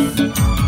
嗯。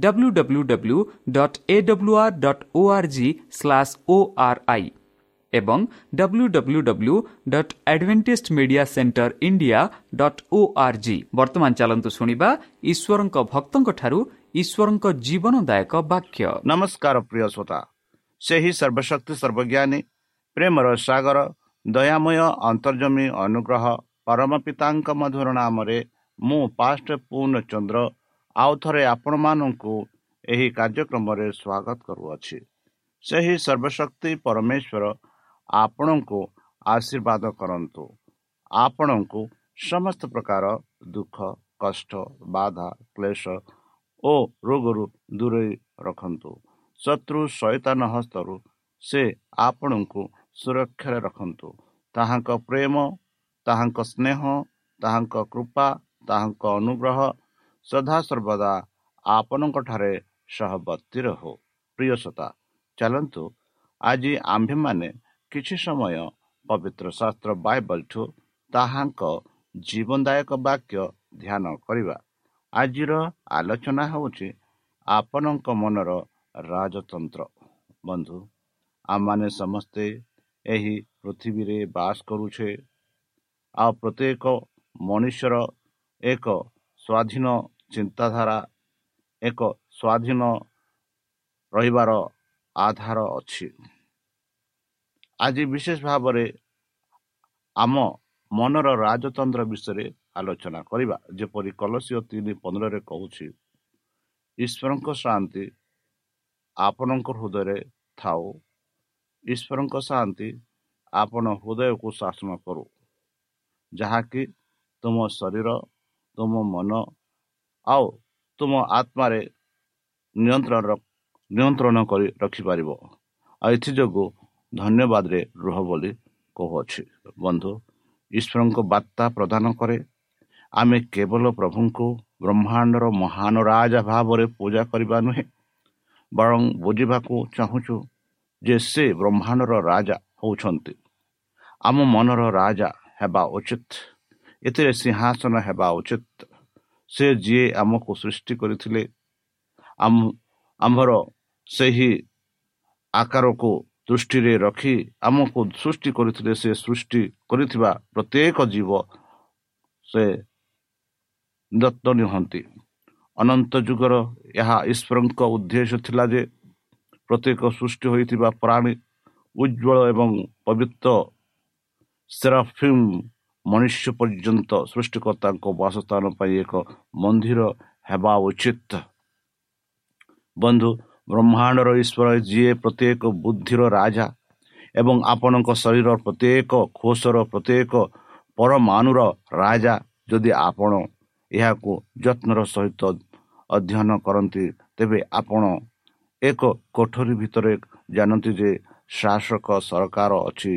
dot A W R dot O R G slash O R I ଏବଂ W W W dot Adventist media centre India dot O R G ବର୍ତ୍ତମାନ ଚାଲନ୍ତୁ ଶୁଣିବା ଈଶ୍ୱରଙ୍କ ଭକ୍ତଙ୍କଠାରୁ ଈଶ୍ୱରଙ୍କ ଜୀବନଦାୟକ ବାକ୍ୟ। ନମସ୍କାର ପ୍ରିୟ ଶ୍ରୋତା। ସେହି ସର୍ବଶକ୍ତି ସର୍ବଜ୍ଞାନୀ ପ୍ରେମର ସାଗର ଦୟାମୟ ଅନ୍ତର୍ଜମୀ ଅନୁଗ୍ରହ ପରମ ପିତାଙ୍କ ମଧୁର ନାମରେ ମୁଁ ପାଷ୍ଟ ପୂର୍ଣ୍ଣଚନ୍ଦ୍ର ଆଉ ଥରେ ଆପଣମାନଙ୍କୁ ଏହି କାର୍ଯ୍ୟକ୍ରମରେ ସ୍ୱାଗତ କରୁଅଛି। ସେହି ସର୍ବଶକ୍ତି ପରମେଶ୍ୱର ଆପଣଙ୍କୁ ଆଶୀର୍ବାଦ କରନ୍ତୁ। ଆପଣଙ୍କୁ ସମସ୍ତ ପ୍ରକାର ଦୁଃଖ କଷ୍ଟ ବାଧା କ୍ଲେଶ ଓ ରୋଗରୁ ଦୂରେଇ ରଖନ୍ତୁ। ଶତ୍ରୁ ସୈତାନ ହସ୍ତରୁ ସେ ଆପଣଙ୍କୁ ସୁରକ୍ଷାରେ ରଖନ୍ତୁ। ତାହାଙ୍କ ପ୍ରେମ ତାହାଙ୍କ ସ୍ନେହ ତାହାଙ୍କ କୃପା ତାହାଙ୍କ ଅନୁଗ୍ରହ ସଦାସର୍ବଦା ଆପଣଙ୍କଠାରେ ସହବର୍ତ୍ତୀ ରହୁ। ପ୍ରିୟସତା ଚାଲନ୍ତୁ ଆଜି ଆମ୍ଭେମାନେ କିଛି ସମୟ ପବିତ୍ର ଶାସ୍ତ୍ର ବାଇବଲଠୁ ତାହାଙ୍କ ଜୀବନଦାୟକ ବାକ୍ୟ ଧ୍ୟାନ କରିବା। ଆଜିର ଆଲୋଚନା ହେଉଛି ଆପଣଙ୍କ ମନର ରାଜତନ୍ତ୍ର। ବନ୍ଧୁ ଆମମାନେ ସମସ୍ତେ ଏହି ପୃଥିବୀରେ ବାସ କରୁଛେ। ଆଉ ପ୍ରତ୍ୟେକ ମଣିଷର ଏକ ସ୍ୱାଧୀନ ଚିନ୍ତାଧାରା ଏକ ସ୍ୱାଧୀନ ରହିବାର ଆଧାର ଅଛି। ଆଜି ବିଶେଷ ଭାବରେ ଆମ ମନର ରାଜତନ୍ତ୍ର ବିଷୟରେ ଆଲୋଚନା କରିବା। ଯେପରି କଲସୀୟ ତିନି ପନ୍ଦରରେ କହୁଛି ଈଶ୍ୱରଙ୍କ ଶାନ୍ତି ଆପଣଙ୍କ ହୃଦୟରେ ଥାଉ। ଈଶ୍ୱରଙ୍କ ଶାନ୍ତି ଆପଣ ହୃଦୟକୁ ଶାସନ କରୁ। ଯାହାକି ତୁମ ଶରୀର ତୁମ ମନ ଆଉ ତୁମ ଆତ୍ମାରେ ନିୟନ୍ତ୍ରଣ ନିୟନ୍ତ୍ରଣ କରି ରଖିପାରିବ। ଆଉ ଏଥିଯୋଗୁଁ ଧନ୍ୟବାଦରେ ରୁହ ବୋଲି କହୁଅଛି। ବନ୍ଧୁ ଈଶ୍ୱରଙ୍କ ବାର୍ତ୍ତା ପ୍ରଦାନ କରେ। ଆମେ କେବଳ ପ୍ରଭୁଙ୍କୁ ବ୍ରହ୍ମାଣ୍ଡର ମହାନ ରାଜା ଭାବରେ ପୂଜା କରିବା ନୁହେଁ ବରଂ ବୁଝିବାକୁ ଚାହୁଁଛୁ ଯେ ସେ ବ୍ରହ୍ମାଣ୍ଡର ରାଜା ହେଉଛନ୍ତି। ଆମ ମନର ରାଜା ହେବା ଉଚିତ ଏଥିରେ ସିଂହାସନ ହେବା ଉଚିତ। ସେ ଯିଏ ଆମକୁ ସୃଷ୍ଟି କରିଥିଲେ ଆମ୍ଭର ସେହି ଆକାରକୁ ଦୃଷ୍ଟିରେ ରଖି ଆମକୁ ସୃଷ୍ଟି କରିଥିଲେ ସେ ସୃଷ୍ଟି କରିଥିବା ପ୍ରତ୍ୟେକ ଜୀବ ସେ ଦତ୍ତ ନିଅନ୍ତି ଅନନ୍ତ ଯୁଗର ଏହା ଈଶ୍ୱରଙ୍କ ଉଦ୍ଦେଶ୍ୟ ଥିଲା ଯେ ପ୍ରତ୍ୟେକ ସୃଷ୍ଟି ହୋଇଥିବା ପ୍ରାଣୀ ଉଜ୍ଜଳ ଏବଂ ପବିତ୍ର ସେରାଫିମ୍ ମନୁଷ୍ୟ ପର୍ଯ୍ୟନ୍ତ ସୃଷ୍ଟିକର୍ତ୍ତାଙ୍କ ବାସସ୍ଥାନ ପାଇଁ ଏକ ମନ୍ଦିର ହେବା ଉଚିତ। ବନ୍ଧୁ ବ୍ରହ୍ମାଣ୍ଡର ଈଶ୍ୱର ଯିଏ ପ୍ରତ୍ୟେକ ବୁଦ୍ଧିର ରାଜା ଏବଂ ଆପଣଙ୍କ ଶରୀର ପ୍ରତ୍ୟେକ କୋଷର ପ୍ରତ୍ୟେକ ପରମାନୁର ରାଜା ଯଦି ଆପଣ ଏହାକୁ ଯତ୍ନର ସହିତ ଅଧ୍ୟୟନ କରନ୍ତି ତେବେ ଆପଣ ଏକ କୋଠରୀ ଭିତରେ ଜାଣନ୍ତି ଯେ ଶାସକ ସରକାର ଅଛି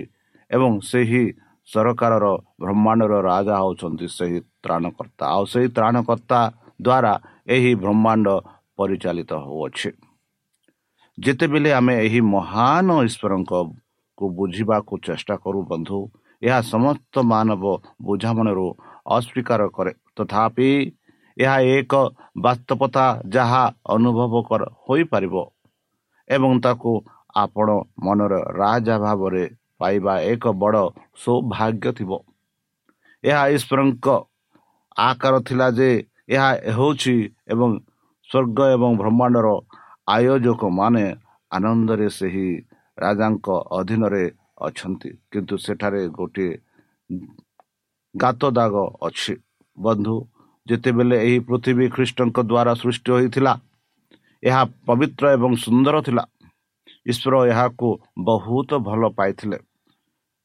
ଏବଂ ସେହି ସରକାରର ବ୍ରହ୍ମାଣ୍ଡର ରାଜା ହେଉଛନ୍ତି ସେହି ତ୍ରାଣକର୍ତ୍ତା। ଆଉ ସେହି ତ୍ରାଣକର୍ତ୍ତା ଦ୍ୱାରା ଏହି ବ୍ରହ୍ମାଣ୍ଡ ପରିଚାଳିତ ହେଉଅଛି। ଯେତେବେଳେ ଆମେ ଏହି ମହାନ ଈଶ୍ୱରଙ୍କୁ ବୁଝିବାକୁ ଚେଷ୍ଟା କରୁ ବନ୍ଧୁ ଏହା ସମସ୍ତ ମାନବ ବୁଝାମଣାରୁ ଅସ୍ୱୀକାର କରେ। ତଥାପି ଏହା ଏକ ବାସ୍ତବତା ଯାହା ଅନୁଭବ ହୋଇପାରିବ ଏବଂ ତାକୁ ଆପଣ ମନର ରାଜା ଭାବରେ ପାଇବା ଏକ ବଡ଼ ସୌଭାଗ୍ୟ ଥିବ। ଏହା ଈଶ୍ୱରଙ୍କ ଆକାର ଥିଲା ଯେ ଏହା ହେଉଛି ଏବଂ ସ୍ୱର୍ଗ ଏବଂ ବ୍ରହ୍ମାଣ୍ଡର ଆୟୋଜକମାନେ ଆନନ୍ଦରେ ସେହି ରାଜାଙ୍କ ଅଧୀନରେ ଅଛନ୍ତି। କିନ୍ତୁ ସେଠାରେ ଗୋଟିଏ ଗାତ ଦାଗ ଅଛି। ବନ୍ଧୁ ଯେତେବେଳେ ଏହି ପୃଥିବୀ ଖ୍ରୀଷ୍ଟଙ୍କ ଦ୍ୱାରା ସୃଷ୍ଟି ହୋଇଥିଲା ଏହା ପବିତ୍ର ଏବଂ ସୁନ୍ଦର ଥିଲା। ଈଶ୍ୱର ଏହାକୁ ବହୁତ ଭଲ ପାଇଥିଲେ।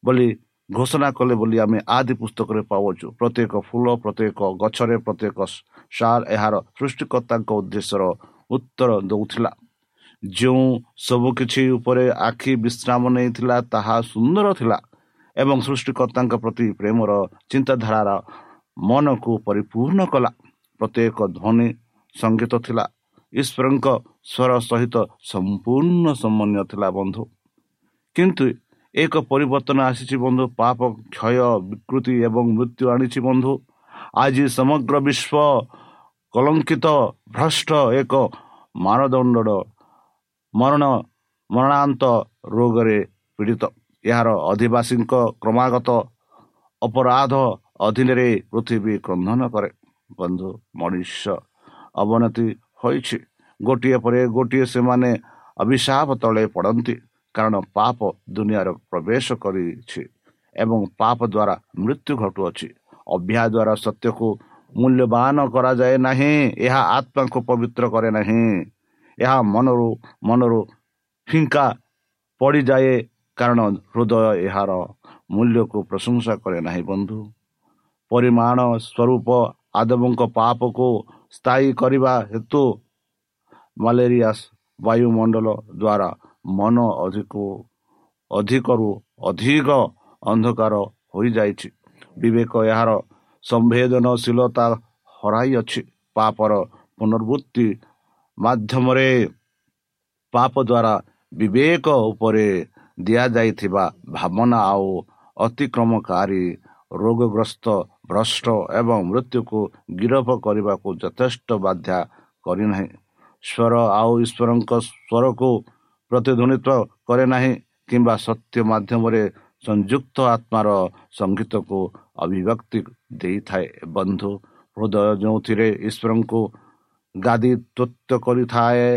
ବୋଲି ଘୋଷଣା କଲେ ବୋଲି ଆମେ ଆଦି ପୁସ୍ତକରେ ପାଉଛୁ ପ୍ରତ୍ୟେକ ଫୁଲ ପ୍ରତ୍ୟେକ ଗଛରେ ପ୍ରତ୍ୟେକ ସାର ଏହାର ସୃଷ୍ଟିକର୍ତ୍ତାଙ୍କ ଉଦ୍ଦେଶ୍ୟର ଉତ୍ତର ଦେଉଥିଲା। ଯେଉଁ ସବୁକିଛି ଉପରେ ଆଖି ବିଶ୍ରାମ ନେଇଥିଲା ତାହା ସୁନ୍ଦର ଥିଲା ଏବଂ ସୃଷ୍ଟିକର୍ତ୍ତାଙ୍କ ପ୍ରତି ପ୍ରେମର ଚିନ୍ତାଧାରାର ମନକୁ ପରିପୂର୍ଣ୍ଣ କଲା। ପ୍ରତ୍ୟେକ ଧ୍ୱନି ସଙ୍ଗୀତ ଥିଲା। ଈଶ୍ୱରଙ୍କ ସ୍ୱର ସହିତ ସମ୍ପୂର୍ଣ୍ଣ ସମନ୍ୱୟ ଥିଲା ବନ୍ଧୁ। କିନ୍ତୁ ଏକ ପରିବର୍ତ୍ତନ ଆସିଛି ବନ୍ଧୁ ପାପ କ୍ଷୟ ବିକୃତି ଏବଂ ମୃତ୍ୟୁ ଆଣିଛି ବନ୍ଧୁ। ଆଜି ସମଗ୍ର ବିଶ୍ୱ କଲଙ୍କିତ ଭ୍ରଷ୍ଟ ଏକ ମାନଦଣ୍ଡ ମରଣ ମରଣାନ୍ତ ରୋଗରେ ପୀଡ଼ିତ। ଏହାର ଅଧିବାସୀଙ୍କ କ୍ରମାଗତ ଅପରାଧ ଅଧୀନରେ ପୃଥିବୀ କ୍ରନ୍ଧନ କରେ। ବନ୍ଧୁ ମଣିଷ ଅବନତି ହୋଇଛି। ଗୋଟିଏ ପରେ ଗୋଟିଏ ସେମାନେ ଅଭିଶାପ ତଳେ ପଡ଼ନ୍ତି। କାରଣ ପାପ ଦୁନିଆର ପ୍ରବେଶ କରିଛି ଏବଂ ପାପ ଦ୍ୱାରା ମୃତ୍ୟୁ ଘଟୁଅଛି। ଅଭ୍ୟାସ ଦ୍ୱାରା ସତ୍ୟକୁ ମୂଲ୍ୟବାନ କରାଯାଏ ନାହିଁ ଏହା ଆତ୍ମାକୁ ପବିତ୍ର କରେ ନାହିଁ। ଏହା ମନରୁ ମନରୁ ଫିଙ୍କା ପଡ଼ିଯାଏ କାରଣ ହୃଦୟ ଏହାର ମୂଲ୍ୟକୁ ପ୍ରଶଂସା କରେ ନାହିଁ ବନ୍ଧୁ। ପରିମାଣ ସ୍ୱରୂପ ଆଦବଙ୍କ ପାପକୁ ସ୍ଥାୟୀ କରିବା ହେତୁ ମ୍ୟାଲେରିଆ ବାୟୁମଣ୍ଡଳ ଦ୍ୱାରା ମନ ଅଧିକ ଅଧିକରୁ ଅଧିକ ଅନ୍ଧକାର ହୋଇଯାଇଛି। ବିବେକ ଏହାର ସମ୍ବେଦନଶୀଳତା ହରାଇଅଛି। ପାପର ପୁନର୍ବୃତ୍ତି ମାଧ୍ୟମରେ ପାପ ଦ୍ୱାରା ବିବେକ ଉପରେ ଦିଆଯାଇଥିବା ଭାବନା ଆଉ ଅତିକ୍ରମକାରୀ ରୋଗଗ୍ରସ୍ତ ଭ୍ରଷ୍ଟ ଏବଂ ମୃତ୍ୟୁକୁ ଗିରଫ କରିବାକୁ ଯଥେଷ୍ଟ ବାଧ୍ୟ କରିନାହିଁ। ସ୍ୱର ଆଉ ଈଶ୍ୱରଙ୍କ ସ୍ୱରକୁ ପ୍ରତିଧ୍ୱନିତ କରେ ନାହିଁ କିମ୍ବା ସତ୍ୟ ମାଧ୍ୟମରେ ସଂଯୁକ୍ତ ଆତ୍ମାର ସଙ୍ଗୀତକୁ ଅଭିବ୍ୟକ୍ତି ଦେଇଥାଏ। ବନ୍ଧୁ ହୃଦୟ ଯେଉଁଥିରେ ଈଶ୍ୱରଙ୍କୁ ଗାଦି ତୃତ୍ୱ କରିଥାଏ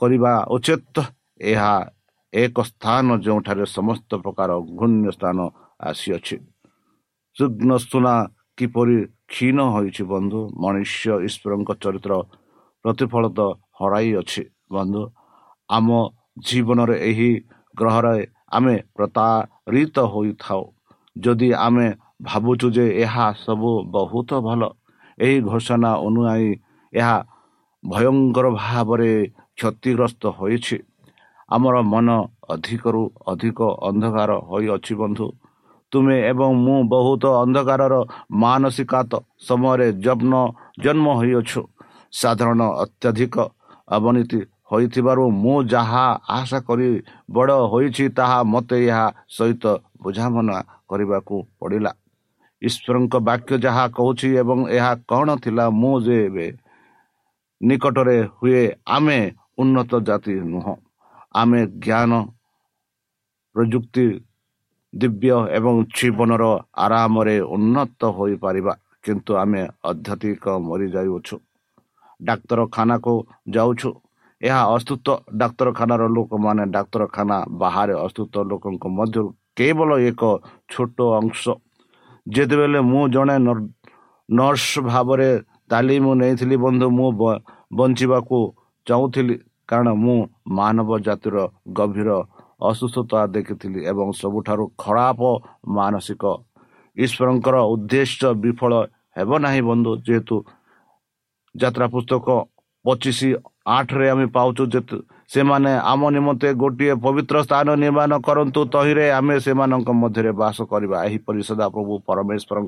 କରିବା ଉଚିତ ଏହା ଏକ ସ୍ଥାନ ଯେଉଁଠାରେ ସମସ୍ତ ପ୍ରକାର ଘୂର୍ଣ୍ଣ ସ୍ଥାନ ଆସିଅଛି। ସୁଗ୍ନ ସୁନା କିପରି କ୍ଷୀଣ ହୋଇଛି ବନ୍ଧୁ ମନୁଷ୍ୟ ଈଶ୍ୱରଙ୍କ ଚରିତ୍ର ପ୍ରତିଫଳିତ ହରାଇଅଛି। ବନ୍ଧୁ ଆମ ଜୀବନରେ ଏହି ଗ୍ରହରେ ଆମେ ପ୍ରତାରିତ ହୋଇଥାଉ। ଯଦି ଆମେ ଭାବୁଛୁ ଯେ ଏହା ସବୁ ବହୁତ ଭଲ ଏହି ଘୋଷଣା ଅନୁଯାୟୀ ଏହା ଭୟଙ୍କର ଭାବରେ କ୍ଷତିଗ୍ରସ୍ତ ହୋଇଛି। ଆମର ମନ ଅଧିକରୁ ଅଧିକ ଅନ୍ଧକାର ହୋଇଅଛି ବନ୍ଧୁ। ତୁମେ ଏବଂ ମୁଁ ବହୁତ ଅନ୍ଧକାରର ମାନସିକତା ସମୟରେ ଯତ୍ନ ଜନ୍ମ ହୋଇଅଛୁ। ସାଧାରଣ ଅତ୍ୟଧିକ ଅବନୀତି ହୋଇଥିବାରୁ ମୁଁ ଯାହା ଆଶା କରି ବଡ଼ ହୋଇଛି ତାହା ମୋତେ ଏହା ସହିତ ବୁଝାମଣା କରିବାକୁ ପଡ଼ିଲା। ଈଶ୍ୱରଙ୍କ ବାକ୍ୟ ଯାହା କହୁଛି ଏବଂ ଏହା କ'ଣ ଥିଲା ମୁଁ ଯେ ଏବେ ନିକଟରେ ହୁଏ ଆମେ ଉନ୍ନତ ଜାତି ନୁହଁ। ଆମେ ଜ୍ଞାନ ପ୍ରଯୁକ୍ତି ଦିବ୍ୟ ଏବଂ ଜୀବନର ଆରାମରେ ଉନ୍ନତ ହୋଇପାରିବା କିନ୍ତୁ ଆମେ ଅଧ୍ୟାତ୍ମିକ ମରିଯାଉଛୁ। ଡାକ୍ତରଖାନାକୁ ଯାଉଛୁ। ଏହା ଅସ୍ତୁତ ଡାକ୍ତରଖାନାର ଲୋକମାନେ ଡାକ୍ତରଖାନା ବାହାରେ ଅସ୍ତୁତ ଲୋକଙ୍କ ମଧ୍ୟରୁ କେବଳ ଏକ ଛୋଟ ଅଂଶ। ଯେତେବେଳେ ମୁଁ ଜଣେ ନର୍ସ ଭାବରେ ତାଲିମ ନେଇଥିଲି ବନ୍ଧୁ ମୁଁ ବଞ୍ଚିବାକୁ ଚାହୁଁଥିଲି କାରଣ ମୁଁ ମାନବ ଜାତିର ଗଭୀର ଅସୁସ୍ଥତା ଦେଖିଥିଲି ଏବଂ ସବୁଠାରୁ ଖରାପ ମାନସିକ ଈଶ୍ୱରଙ୍କର ଉଦ୍ଦେଶ୍ୟ ବିଫଳ ହେବ ନାହିଁ ବନ୍ଧୁ। ଯେହେତୁ ଯାତ୍ରା ପୁସ୍ତକ ପଚିଶ ଆଠରେ ଆମେ ପାଉଛୁ ଯେ ସେମାନେ ଆମ ନିମନ୍ତେ ଗୋଟିଏ ପବିତ୍ର ସ୍ଥାନ ନିର୍ମାଣ କରନ୍ତୁ ତହିଁରେ ଆମେ ସେମାନଙ୍କ ମଧ୍ୟରେ ବାସ କରିବା। ଏହିପରି ସଦା ପ୍ରଭୁ ପରମେଶ୍ୱର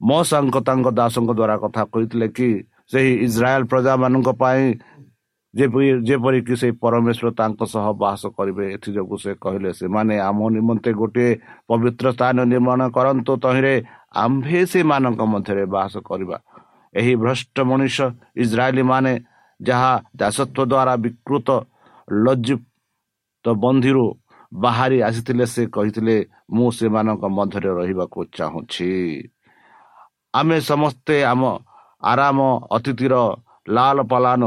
ମୋ ତାଙ୍କ ଦାସଙ୍କ ଦ୍ୱାରା କଥା କହିଥିଲେ କି ସେହି ଇସ୍ରାଏଲ ପ୍ରଜାମାନଙ୍କ ପାଇଁ ଯେପରି ଯେପରିକି ସେ ପରମେଶ୍ୱର ତାଙ୍କ ସହ ବାସ କରିବେ ଏଥିଯୋଗୁଁ ସେ କହିଲେ ସେମାନେ ଆମ ନିମନ୍ତେ ଗୋଟିଏ ପବିତ୍ର ସ୍ଥାନ ନିର୍ମାଣ କରନ୍ତୁ ତହିଁରେ ଆମ୍ଭେ ସେମାନଙ୍କ ମଧ୍ୟରେ ବାସ କରିବା। ଏହି ଭ୍ରଷ୍ଟ ମଣିଷ ଇସ୍ରାଏଲୀ ମାନେ ଯାହା ଦାସତ୍ୱ ଦ୍ୱାରା ବିକୃତ ଲଜ୍ଜିତ ବନ୍ଧିରୁ ବାହାରି ଆସିଥିଲେ ସେ କହିଥିଲେ ମୁଁ ସେମାନଙ୍କ ମଧ୍ୟରେ ରହିବାକୁ ଚାହୁଁଛି। ଆମେ ସମସ୍ତେ ଆମ ଆରାମ ଅତିଥିର ଲାଲ ପାଲାନ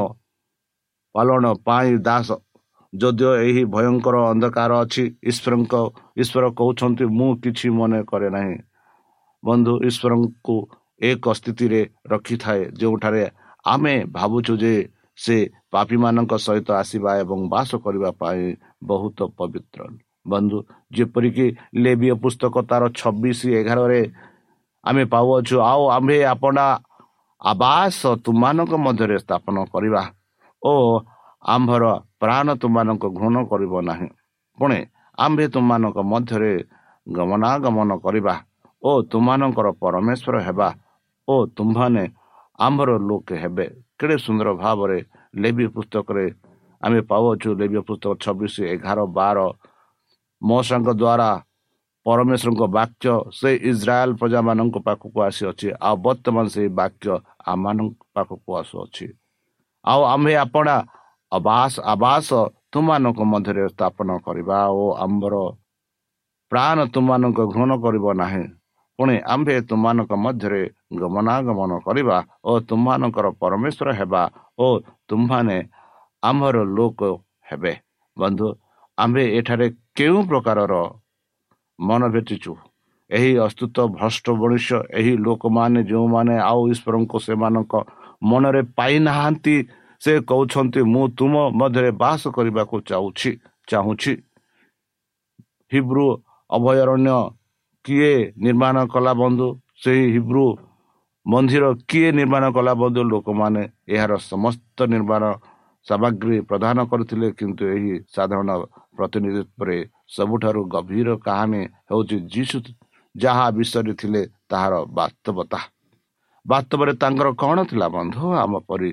ପାଲନ ପାଇଁ ଦାସ। ଯଦିଓ ଏହି ଭୟଙ୍କର ଅନ୍ଧକାର ଅଛି ଈଶ୍ୱରଙ୍କ ଈଶ୍ୱର କହୁଛନ୍ତି ମୁଁ କିଛି ମନେ କରେ ନାହିଁ। ବନ୍ଧୁ ଈଶ୍ୱରଙ୍କୁ ଏକ ସ୍ଥିତିରେ ରଖିଥାଏ ଯେଉଁଠାରେ ଆମେ ଭାବୁଛୁ ଯେ ସେ ପାପୀମାନଙ୍କ ସହିତ ଆସିବା ଏବଂ ବାସ କରିବା ପାଇଁ ବହୁତ ପବିତ୍ର। ବନ୍ଧୁ ଯେପରିକି ଲେବିୟ ପୁସ୍ତକ ତାର ଛବିଶ ଏଗାରରେ ଆମେ ପାଉଅଛୁ ଆଉ ଆମ୍ଭେ ଆପଣା ଆବାସ ତୁମମାନଙ୍କ ମଧ୍ୟରେ ସ୍ଥାପନ କରିବା ଓ ଆମ୍ଭର ପ୍ରାଣ ତୁମମାନଙ୍କୁ ଘୃଣ କରିବ ନାହିଁ। ପୁଣି ଆମ୍ଭେ ତୁମମାନଙ୍କ ମଧ୍ୟରେ ଗମନାଗମନ କରିବା ଓ ତୁମମାନଙ୍କର ପରମେଶ୍ୱର ହେବା ଓ ତୁମ୍ଭମାନେ ଆମ୍ଭର ଲୋକ ହେବେ। କେଡ଼େ ସୁନ୍ଦର ଭାବରେ ଲେବି ପୁସ୍ତକରେ ଆମେ ପାଉଅଛୁ। ଲେବି ପୁସ୍ତକ ଛବିଶ ଏଗାର ବାର। ମୋ ସାଙ୍ଗ ଦ୍ୱାରା ପରମେଶ୍ୱରଙ୍କ ବାକ୍ୟ ସେ ଇସ୍ରାଏଲ ପ୍ରଜାମାନଙ୍କ ପାଖକୁ ଆସିଅଛି। ଆଉ ବର୍ତ୍ତମାନ ସେଇ ବାକ୍ୟ ଆମମାନଙ୍କ ପାଖକୁ ଆସୁଅଛି। ଆଉ ଆମ୍ଭେ ଆପଣା ଆବାସ ଆବାସ ତୁମମାନଙ୍କ ମଧ୍ୟରେ ସ୍ଥାପନ କରିବା ଓ ଆମ୍ଭର ପ୍ରାଣ ତୁମମାନଙ୍କ ଘୃଣ କରିବ ନାହିଁ। ପୁଣି ଆମ୍ଭେ ତୁମମାନଙ୍କ ମଧ୍ୟରେ ଗମନାଗମନ କରିବା ଓ ତୁମମାନଙ୍କର ପରମେଶ୍ୱର ହେବା ଓ ତୁମ୍ଭମାନେ ଆମ୍ଭର ଲୋକ ହେବେ। ବନ୍ଧୁ ଆମ୍ଭେ ଏଠାରେ କେଉଁ ପ୍ରକାରର ମନ ଭେଟିଛୁ? ଏହି ଅସ୍ତିତ୍ୱ ଭ୍ରଷ୍ଟ ମଣିଷ ଏହି ଲୋକମାନେ ଯେଉଁମାନେ ଆଉ ଈଶ୍ୱରଙ୍କୁ ସେମାନଙ୍କ ମନରେ ପାଇନାହାନ୍ତି ସେ କହୁଛନ୍ତି ମୁଁ ତୁମ ମଧ୍ୟରେ ବାସ କରିବାକୁ ଚାହୁଁଛି ଚାହୁଁଛି। ହିବ୍ରୁ ଅଭୟାରଣ୍ୟ କିଏ ନିର୍ମାଣ କଲା ବନ୍ଧୁ? ସେହି ହିବ୍ରୁ ମନ୍ଦିର କିଏ ନିର୍ମାଣ କଲା ବନ୍ଧୁ? ଲୋକମାନେ ଏହାର ସମସ୍ତ ନିର୍ମାଣ ସାମଗ୍ରୀ ପ୍ରଦାନ କରିଥିଲେ କିନ୍ତୁ ଏହି ସାଧାରଣ ପ୍ରତିନିଧିତ୍ୱରେ ସବୁଠାରୁ ଗଭୀର କାହାଣୀ ହେଉଛି ଯୀଶୁ ଯାହା ବିଷୟରେ ଥିଲେ ତାହାର ବାସ୍ତବତା। ବାସ୍ତବରେ ତାଙ୍କର କ'ଣ ଥିଲା ବନ୍ଧୁ? ଆମ ପରି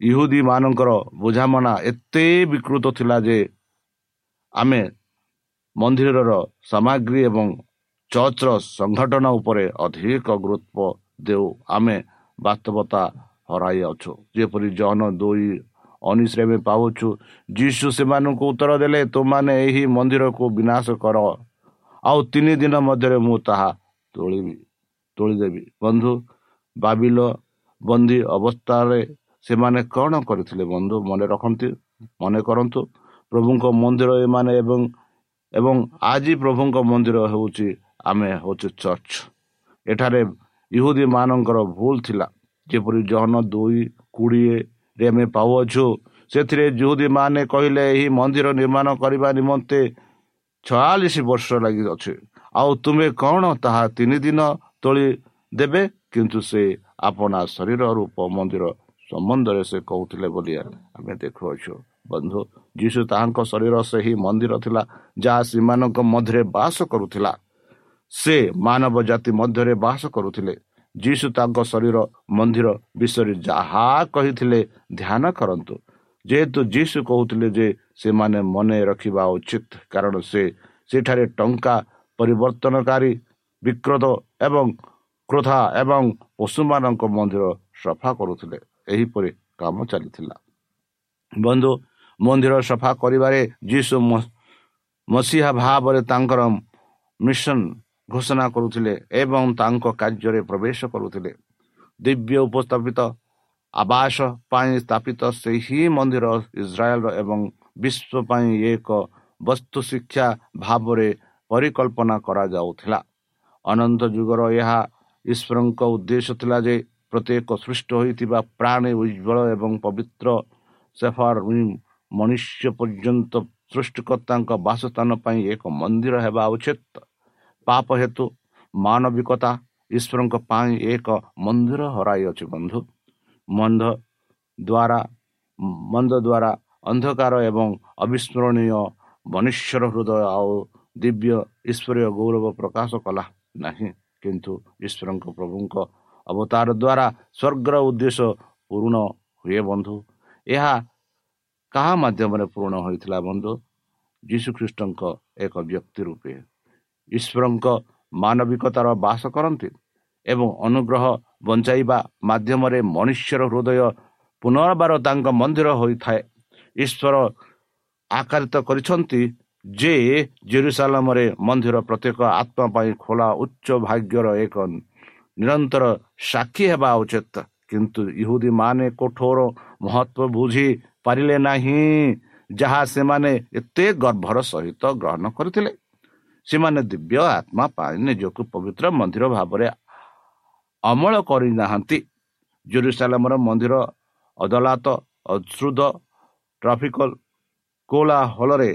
ଇହୁଦୀ ମାନଙ୍କର ବୁଝାମଣା ଏତେ ବିକୃତ ଥିଲା ଯେ ଆମେ ମନ୍ଦିରର ସାମଗ୍ରୀ ଏବଂ ଚର୍ଚ୍ଚର ସଂଗଠନ ଉପରେ ଅଧିକ ଗୁରୁତ୍ୱ ଦେଉ ଆମେ ବାସ୍ତବତା ହରାଇ ଅଛୁ। ଯେପରି ଜହନ ଦୁଇ ଅନିଶ୍ରେ ଆମେ ପାଉଛୁ ଯୀଶୁ ସେମାନଙ୍କୁ ଉତ୍ତର ଦେଲେ ତୁମାନେ ଏହି ମନ୍ଦିରକୁ ବିନାଶ କର। ଆଉ ତିନି ଦିନ ମଧ୍ୟରେ ମୁଁ ତାହା ତୋଳିବି ତୋଳିଦେବି। ବନ୍ଧୁ ବାବିଲ ବନ୍ଦୀ ଅବସ୍ଥାରେ ସେମାନେ କ'ଣ କରିଥିଲେ? ବନ୍ଧୁ ମନେ ରଖନ୍ତି ମନେ କରନ୍ତୁ ପ୍ରଭୁଙ୍କ ମନ୍ଦିର ଏମାନେ ଏବଂ ଏବଂ ଆଜି ପ୍ରଭୁଙ୍କ ମନ୍ଦିର ହେଉଛି ଆମେ ହେଉଛୁ ଚର୍ଚ୍ଚ। ଏଠାରେ ଇହୁଦୀ ମାନଙ୍କର ଭୁଲ ଥିଲା। ଯେପରି ଜହନ ଦୁଇ କୋଡ଼ିଏରେ ଆମେ ପାଉଅଛୁ ସେଥିରେ ଯୁହୁଦୀ ମାନେ କହିଲେ ଏହି ମନ୍ଦିର ନିର୍ମାଣ କରିବା ନିମନ୍ତେ ଛୟାଳିଶ ବର୍ଷ ଲାଗିଅଛି। ଆଉ ତୁମେ କ'ଣ ତାହା ତିନି ଦିନ ତୋଳି ଦେବେ? କିନ୍ତୁ ସେ ଆପଣା ଶରୀର ରୂପ ମନ୍ଦିର ସମ୍ବନ୍ଧରେ ସେ କହୁଥିଲେ ବୋଲି ଆମେ ଦେଖୁଅଛୁ। ବନ୍ଧୁ ଯୀଶୁ ତାହାଙ୍କ ଶରୀର ସେହି ମନ୍ଦିର ଥିଲା ଯାହା ସେମାନଙ୍କ ମଧ୍ୟରେ ବାସ କରୁଥିଲା। ସେ ମାନବ ଜାତି ମଧ୍ୟରେ ବାସ କରୁଥିଲେ। ଯୀଶୁ ତାଙ୍କ ଶରୀର ମନ୍ଦିର ବିଷୟରେ ଯାହା କହିଥିଲେ ଧ୍ୟାନ କରନ୍ତୁ। ଯେହେତୁ ଯୀଶୁ କହୁଥିଲେ ଯେ ସେମାନେ ମନେ ରଖିବା ଉଚିତ କାରଣ ସେ ସେଠାରେ ଟଙ୍କା ପରିବର୍ତ୍ତନକାରୀ ବିକ୍ରତ ଏବଂ କ୍ରୋଧା ଏବଂ ପଶୁମାନଙ୍କ ମନ୍ଦିର ସଫା କରୁଥିଲେ। ଏହିପରି କାମ ଚାଲିଥିଲା। ବନ୍ଧୁ ମନ୍ଦିର ସଫା କରିବାରେ ଯୀଶୁ ମସିହା ଭାବରେ ତାଙ୍କର ମିଶନ ଘୋଷଣା କରୁଥିଲେ ଏବଂ ତାଙ୍କ କାର୍ଯ୍ୟରେ ପ୍ରବେଶ କରୁଥିଲେ। ଦିବ୍ୟ ଉପସ୍ଥାପିତ ଆବାସ ପାଇଁ ସ୍ଥାପିତ ସେହି ମନ୍ଦିର ଇସ୍ରାଏଲର ଏବଂ ବିଶ୍ୱ ପାଇଁ ଏକ ବସ୍ତୁ ଶିକ୍ଷା ଭାବରେ ପରିକଳ୍ପନା କରାଯାଉଥିଲା। ଅନନ୍ତ ଯୁଗର ଏହା ଈଶ୍ୱରଙ୍କ ଉଦ୍ଦେଶ୍ୟ ଥିଲା ଯେ ପ୍ରତ୍ୟେକ ସୃଷ୍ଟ ହୋଇଥିବା ପ୍ରାଣୀ ଉଜ୍ଜଳ ଏବଂ ପବିତ୍ର ସେଫାର ମନୁଷ୍ୟ ପର୍ଯ୍ୟନ୍ତ ସୃଷ୍ଟିକର୍ତ୍ତାଙ୍କ ବାସସ୍ଥାନ ପାଇଁ ଏକ ମନ୍ଦିର ହେବା ଉଚିତ। ପାପ ହେତୁ ମାନବିକତା ଈଶ୍ୱରଙ୍କ ପାଇଁ ଏକ ମନ୍ଦିର ହରାଇଅଛି ବନ୍ଧୁ। ମନ୍ଦ ଦ୍ୱାରା ମନ୍ଦ ଦ୍ୱାରା ଅନ୍ଧକାର ଏବଂ ଅବିସ୍ମରଣୀୟ ମନୁଷ୍ୟର ହୃଦୟ ଆଉ ଦିବ୍ୟ ଈଶ୍ୱରୀୟ ଗୌରବ ପ୍ରକାଶ କଲା ନାହିଁ। କିନ୍ତୁ ଈଶ୍ୱରଙ୍କ ପ୍ରଭୁଙ୍କ ଅବତାର ଦ୍ୱାରା ସ୍ୱର୍ଗର ଉଦ୍ଦେଶ୍ୟ ପୂରଣ ହୁଏ ବନ୍ଧୁ। ଏହା କାହା ମାଧ୍ୟମରେ ପୂରଣ ହୋଇଥିଲା ବନ୍ଧୁ? ଯୀଶୁଖ୍ରୀଷ୍ଟଙ୍କ ଏକ ବ୍ୟକ୍ତି ରୂପେ। ଈଶ୍ୱରଙ୍କ ମାନବିକତାର ବାସ କରନ୍ତି ଏବଂ ଅନୁଗ୍ରହ ବଞ୍ଚାଇବା ମାଧ୍ୟମରେ ମନୁଷ୍ୟର ହୃଦୟ ପୁନର୍ବାର ତାଙ୍କ ମନ୍ଦିର ହୋଇଥାଏ। ଈଶ୍ୱର ଆକାରିତ କରିଛନ୍ତି ଯେ ଜେରୁସାଲାମରେ ମନ୍ଦିର ପ୍ରତ୍ୟେକ ଆତ୍ମା ପାଇଁ ଖୋଲା ଉଚ୍ଚ ଭାଗ୍ୟର ଏକ ନିରନ୍ତର ସାକ୍ଷୀ ହେବା ଉଚିତ। କିନ୍ତୁ ଇହୁଦୀ ମାନେ କଠୋର ମହତ୍ଵ ବୁଝି ପାରିଲେ ନାହିଁ। ଯାହା ସେମାନେ ଏତେ ଗର୍ଭର ସହିତ ଗ୍ରହଣ କରିଥିଲେ। ସେମାନେ ଦିବ୍ୟ ଆତ୍ମା ପାଇଁ ନିଜକୁ ପବିତ୍ର ମନ୍ଦିର ଭାବରେ ଅମଳ କରିନାହାନ୍ତି। ଜେରୁସାଲାମର ମନ୍ଦିର ଅଦାଲତ ଅଶ୍ରୁଦ ଟ୍ରାଫିକାଲ କୋଲାହଳରେ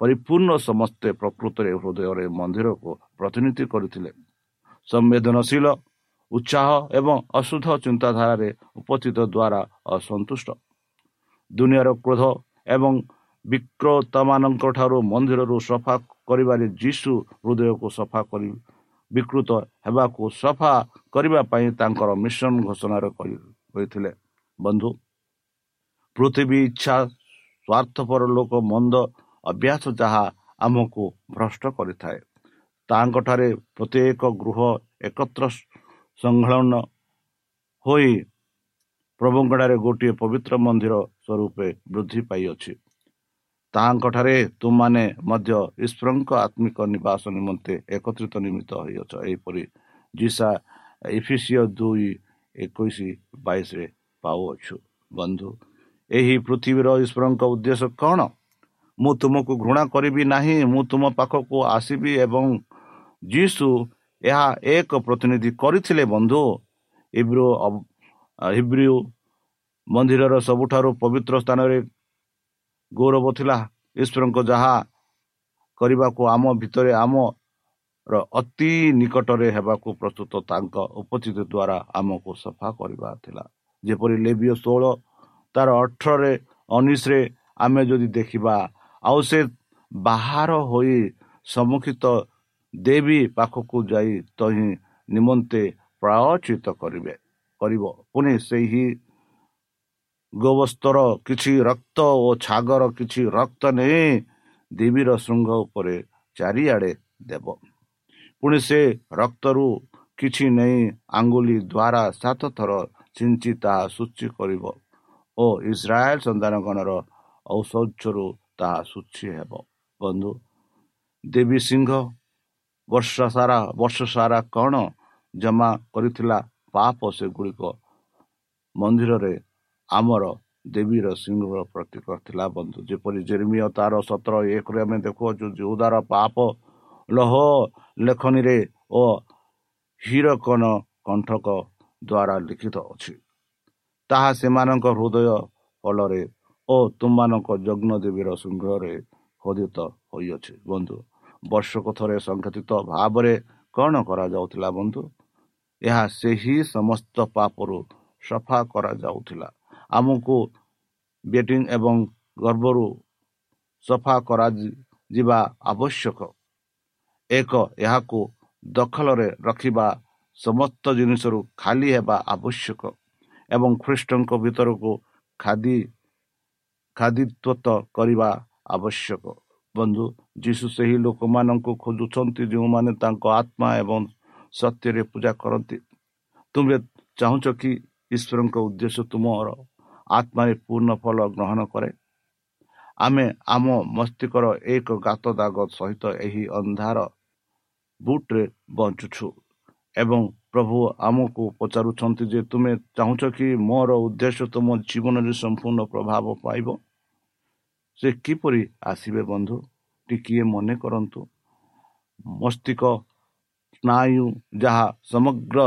ପରିପୂର୍ଣ୍ଣ ସମସ୍ତେ ପ୍ରକୃତରେ ହୃଦୟରେ ମନ୍ଦିରକୁ ପ୍ରତିନିଧି କରିଥିଲେ। ସମ୍ବେଦନଶୀଳ ଉତ୍ସାହ ଏବଂ ଅଶୁଦ୍ଧ ଚିନ୍ତାଧାରାରେ ଉପସ୍ଥିତ ଦ୍ୱାରା ଅସନ୍ତୁଷ୍ଟ। ଦୁନିଆର କ୍ରୋଧ ଏବଂ ବିକ୍ରତମାନଙ୍କ ଠାରୁ ମନ୍ଦିରରୁ ସଫା କରିବାରେ ଯୀଶୁ ହୃଦୟକୁ ସଫା କରି ବିକୃତ ହେବାକୁ ସଫା କରିବା ପାଇଁ ତାଙ୍କର ମିଶନ ଘୋଷଣାରେ ହୋଇଥିଲେ ବନ୍ଧୁ ପୃଥିବୀ ଇଚ୍ଛା ସ୍ୱାର୍ଥପର ଲୋକ ମନ୍ଦ ଅଭ୍ୟାସ ଯାହା ଆମକୁ ଭ୍ରଷ୍ଟ କରିଥାଏ ତାଙ୍କଠାରେ ପ୍ରତ୍ୟେକ ଗୃହ ଏକତ୍ର ସଂଲଗ୍ନ ହୋଇ ପ୍ରଭୁଙ୍କଠାରେ ଗୋଟିଏ ପବିତ୍ର ମନ୍ଦିର ସ୍ୱରୂପେ ବୃଦ୍ଧି ପାଇଅଛି। ତାହାଙ୍କଠାରେ ତୁମମାନେ ମଧ୍ୟ ଈଶ୍ୱରଙ୍କ ଆତ୍ମିକ ନିବାସ ନିମନ୍ତେ ଏକତ୍ରିତ ନିମିତ୍ତ ହୋଇଅଛ। ଏହିପରି ଜିସା ଇଫିସିଓ ଦୁଇ ଏକୋଇଶ ବାଇଶରେ ପାଉଅଛୁ। ବନ୍ଧୁ ଏହି ପୃଥିବୀର ଈଶ୍ୱରଙ୍କ ଉଦ୍ଦେଶ୍ୟ କ'ଣ? ମୁଁ ତୁମକୁ ଘୃଣା କରିବି ନାହିଁ ମୁଁ ତୁମ ପାଖକୁ ଆସିବି ଏବଂ ଯୀଶୁ ଏହା ଏକ ପ୍ରତିନିଧି କରିଥିଲେ ବନ୍ଧୁ। ଇବ୍ରୁ ହିବ୍ରୁ ମନ୍ଦିରର ସବୁଠାରୁ ପବିତ୍ର ସ୍ଥାନରେ ଗୌରବ ଥିଲା। ଈଶ୍ୱରଙ୍କ ଯାହା କରିବାକୁ ଆମ ଭିତରେ ଆମର ଅତି ନିକଟରେ ହେବାକୁ ପ୍ରସ୍ତୁତ ତାଙ୍କ ଉପସ୍ଥିତି ଦ୍ୱାରା ଆମକୁ ସଫା କରିବା ଥିଲା। ଯେପରି ଲେବିୟ ଷୋହଳ ତାର ଅଠରରେ ଉଣେଇଶରେ ଆମେ ଯଦି ଦେଖିବା ଆଉ ସେ ବାହାର ହୋଇ ସମ୍ମୁଖିତ ଦେବୀ ପାଖକୁ ଯାଇ ତହିଁ ନିମନ୍ତେ ପ୍ରାୟଚିତ କରିବେ। କରିବ। ପୁଣି ସେହି ଗୋବସ୍ତର କିଛି ରକ୍ତ ଓ ଛାଗର କିଛି ରକ୍ତ ନେଇ ଦେବୀର ଶୃଙ୍ଗ ଉପରେ ଚାରିଆଡ଼େ ଦେବ। ପୁଣି ସେ ରକ୍ତରୁ କିଛି ନେଇ ଆଙ୍ଗୁଳି ଦ୍ୱାରା ସାତ ଥର ଛିଞ୍ଚି ତାହା ସୂଚି କରିବ ଓ ଇସ୍ରାଏଲ ସନ୍ତାନଗଣର ଔଷଧରୁ ତାହା ସୂଚି ହେବ। ବନ୍ଧୁ ଦେବୀ ସିଂହ ବର୍ଷ ସାରା ବର୍ଷ ସାରା କ'ଣ ଜମା କରିଥିଲା? ପାପ ସେଗୁଡ଼ିକ ମନ୍ଦିରରେ ଆମର ଦେବୀର ସିଂହର ପ୍ରତୀକ ଥିଲା ବନ୍ଧୁ। ଯେପରି ଜେର୍ମିୟ ତାର ସତର ଏକରେ ଆମେ ଦେଖୁଅଛୁ ଯେଉଁଦାର ପାପ ଲହ ଲେଖନୀରେ ଓ ହିରକନ କଣ୍ଠକ ଦ୍ୱାରା ଲିଖିତ ଅଛି। ତାହା ସେମାନଙ୍କ ହୃଦୟ ଫଳରେ ଓ ତୁମମାନଙ୍କ ଯଜ୍ଞ ଦେବୀର ସିଂହରେ ଖୋଦିତ ହୋଇଅଛି। ବନ୍ଧୁ ବର୍ଷକ ଥରେ ସଂଗଠିତ ଭାବରେ କ'ଣ କରାଯାଉଥିଲା ବନ୍ଧୁ? ଏହା ସେହି ସମସ୍ତ ପାପରୁ ସଫା କରାଯାଉଥିଲା। ଆମକୁ ବେଟିଂ ଏବଂ ଗର୍ଭରୁ ସଫା କରାଯିବା ଆବଶ୍ୟକ। ଏକ ଏହାକୁ ଦଖଲରେ ରଖିବା ସମସ୍ତ ଜିନିଷରୁ ଖାଲି ହେବା ଆବଶ୍ୟକ ଏବଂ ଖ୍ରୀଷ୍ଟଙ୍କ ଭିତରକୁ ଖାଦି ଖାଦିତ୍ୱତ କରିବା ଆବଶ୍ୟକ। ବନ୍ଧୁ ଯୀଶୁ ସେହି ଲୋକମାନଙ୍କୁ ଖୋଜୁଛନ୍ତି ଯେଉଁମାନେ ତାଙ୍କ ଆତ୍ମା ଏବଂ ସତ୍ୟରେ ପୂଜା କରନ୍ତି। ତୁମେ ଚାହୁଁଛ କି ଈଶ୍ୱରଙ୍କ ଉଦ୍ଦେଶ୍ୟ ତୁମର ଆତ୍ମାରେ ପୂର୍ଣ୍ଣ ଫଳ ଗ୍ରହଣ କରେ? ଆମେ ଆମ ମସ୍ତିଷ୍କର ଏକ ଗାତ ଦାଗ ସହିତ ଏହି ଅନ୍ଧାର ବୁଟରେ ବଞ୍ଚୁଛୁ ଏବଂ ପ୍ରଭୁ ଆମକୁ ପଚାରୁଛନ୍ତି ଯେ ତୁମେ ଚାହୁଁଛ କି ମୋର ଉଦ୍ଦେଶ୍ୟ ତୁମ ଜୀବନରେ ସମ୍ପୂର୍ଣ୍ଣ ପ୍ରଭାବ ପାଇବ? ସେ କିପରି ଆସିବେ ବନ୍ଧୁ? ଟିକିଏ ମନେ କରନ୍ତୁ। ମସ୍ତିଷ୍କ ସ୍ନାୟୁ ଯାହା ସମଗ୍ର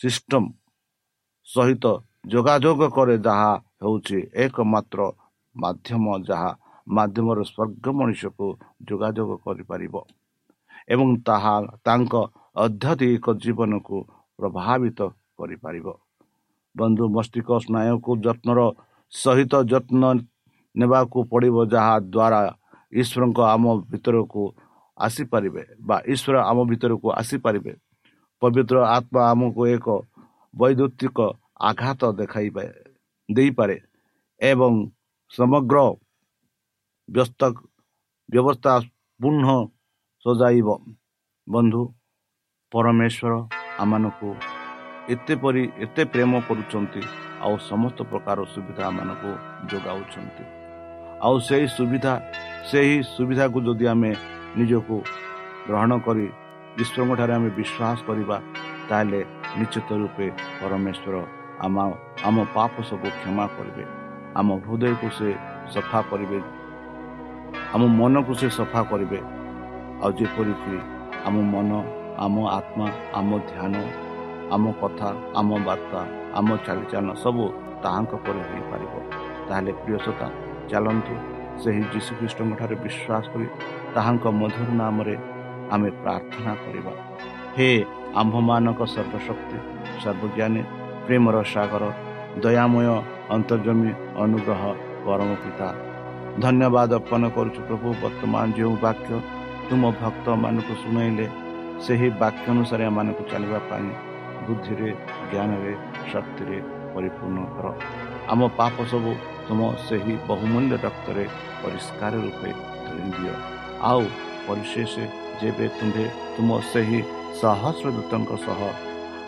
ସିଷ୍ଟମ ସହିତ ଯୋଗାଯୋଗ କରେ ଯାହା ହେଉଛି ଏକମାତ୍ର ମାଧ୍ୟମ ଯାହା ମାଧ୍ୟମରେ ସ୍ୱର୍ଗ ମଣିଷକୁ ଯୋଗାଯୋଗ କରିପାରିବ ଏବଂ ତାହା ତାଙ୍କ ଆଧ୍ୟାତ୍ମିକ ଜୀବନକୁ ପ୍ରଭାବିତ କରିପାରିବ। ବନ୍ଧୁ ମସ୍ତିଷ୍କ ସ୍ନାୟୁକୁ ଯତ୍ନର ସହିତ ଯତ୍ନ ନେବାକୁ ପଡ଼ିବ ଯାହା ଦ୍ୱାରା ଈଶ୍ୱରଙ୍କ ଆମ ଭିତରକୁ ଆସିପାରିବେ ବା ଈଶ୍ୱର ଆମ ଭିତରକୁ ଆସିପାରିବେ ପବିତ୍ର ଆତ୍ମା ଆମକୁ ଏକ ବୈଦ୍ୟୁତିକ ଆଘାତ ଦେଖାଇବେ ଦେଇପାରେ ଏବଂ ସମଗ୍ର ବ୍ୟସ୍ତ ବ୍ୟବସ୍ଥା ପୁନଃ ସଜାଇବ ବନ୍ଧୁ ପରମେଶ୍ୱର ଆମମାନଙ୍କୁ ଏତେ ପରି ଏତେ ପ୍ରେମ କରୁଛନ୍ତି ଆଉ ସମସ୍ତ ପ୍ରକାର ସୁବିଧା ଆମମାନଙ୍କୁ ଯୋଗାଉଛନ୍ତି ଆଉ ସେହି ସୁବିଧା ସେହି ସୁବିଧାକୁ ଯଦି ଆମେ ନିଜକୁ ଗ୍ରହଣ କରି ଈଶ୍ୱରଙ୍କଠାରେ ଆମେ ବିଶ୍ୱାସ କରିବା ତାହେଲେ ନିଶ୍ଚିତ ରୂପେ ପରମେଶ୍ୱର ଆମ ଆମ ପାପ ସବୁ କ୍ଷମା କରିବେ ଆମ ହୃଦୟକୁ ସେ ସଫା କରିବେ ଆମ ମନକୁ ସେ ସଫା କରିବେ ଆଉ ଯେପରିକି ଆମ ମନ ଆମ ଆତ୍ମା ଆମ ଧ୍ୟାନ ଆମ କଥା ଆମ ବାର୍ତ୍ତା ଆମ ଚାଲିଚାଳନ ସବୁ ତାହାଙ୍କ ପରି ହୋଇପାରିବ ତାହେଲେ ପ୍ରିୟସତା ଚାଲନ୍ତୁ ସେହି ଯୀଶୁଖ୍ରୀଷ୍ଟଙ୍କ ଠାରେ ବିଶ୍ୱାସ କରି ତାହାଙ୍କ ମଧୁର ନାମରେ ଆମେ ପ୍ରାର୍ଥନା କରିବା। ହେ ଆମ୍ଭମାନଙ୍କ ସର୍ବଶକ୍ତି ସର୍ବଜ୍ଞାନୀ ପ୍ରେମର ସାଗର ଦୟାମୟ ଅନ୍ତର୍ଜମୀ ଅନୁଗ୍ରହ ପରମ ପିତା ଧନ୍ୟବାଦ ଅର୍ପଣ କରୁଛୁ ପ୍ରଭୁ ବର୍ତ୍ତମାନ ଯେଉଁ ବାକ୍ୟ ତୁମ ଭକ୍ତମାନଙ୍କୁ ଶୁଣାଇଲେ ସେହି ବାକ୍ୟ ଅନୁସାରେ ଏମାନଙ୍କୁ ଚାଲିବା ପାଇଁ ବୁଦ୍ଧିରେ ଜ୍ଞାନରେ ଶକ୍ତିରେ ପରିପୂର୍ଣ୍ଣ କର। ଆମ ପାପ ସବୁ ତୁମ ସେହି ବହୁମୂଲ୍ୟ ରକ୍ତରେ ପରିଷ୍କାର ରୂପେ ଦିଅ ଆଉ ପରିଶେଷ ଯେବେ ତୁମ୍ଭେ ତୁମ ସେହି ସହସ୍ର ଦୂତଙ୍କ ସହ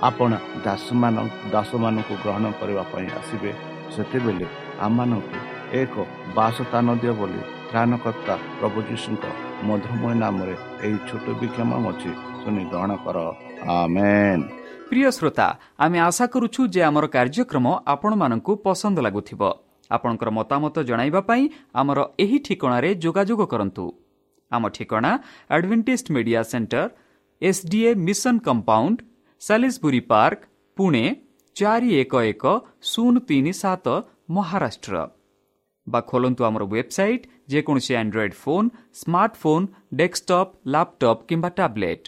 ଆପଣ ଦାସମାନ ଦାସମାନଙ୍କୁ ଗ୍ରହଣ କରିବା ପାଇଁ ଆସିବେ ସେତେବେଳେ ଆମମାନଙ୍କୁ ଏକ ବାସସ୍ଥାନ ଦିଅ ବୋଲି ତ୍ରାଣକର୍ତ୍ତା ପ୍ରଭୁ ଯୀଶୁଙ୍କ ମଧୁମୟ ନାମରେ ଏହି ଛୋଟ ବିକ୍ଷମ ଅଛି ଶୁଣି ଗ୍ରହଣ କର। ଆମେନ୍। ପ୍ରିୟ ଶ୍ରୋତା ଆମେ ଆଶା କରୁଛୁ ଯେ ଆମର କାର୍ଯ୍ୟକ୍ରମ ଆପଣମାନଙ୍କୁ ପସନ୍ଦ ଲାଗୁଥିବ। ଆପଣଙ୍କର ମତାମତ ଜଣାଇବା ପାଇଁ ଆମର ଏହି ଠିକଣାରେ ଯୋଗାଯୋଗ କରନ୍ତୁ। ଆମ ଠିକଣା Adventist media centre SDA mission compound Salisbury park Pune ଚାରି ଏକ ଏକ ଶୂନ ତିନି ସାତ ମହାରାଷ୍ଟ୍ର ବା ଖୋଲନ୍ତୁ ଆମର ୱେବସାଇଟ୍ ଯେକୌଣସି android phone smartphone desktop laptop କିମ୍ବା ଟ୍ୟାବ୍ଲେଟ୍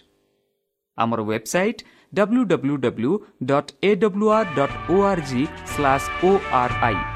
ଆମର website W W W dot A W R dot O R G slash O R I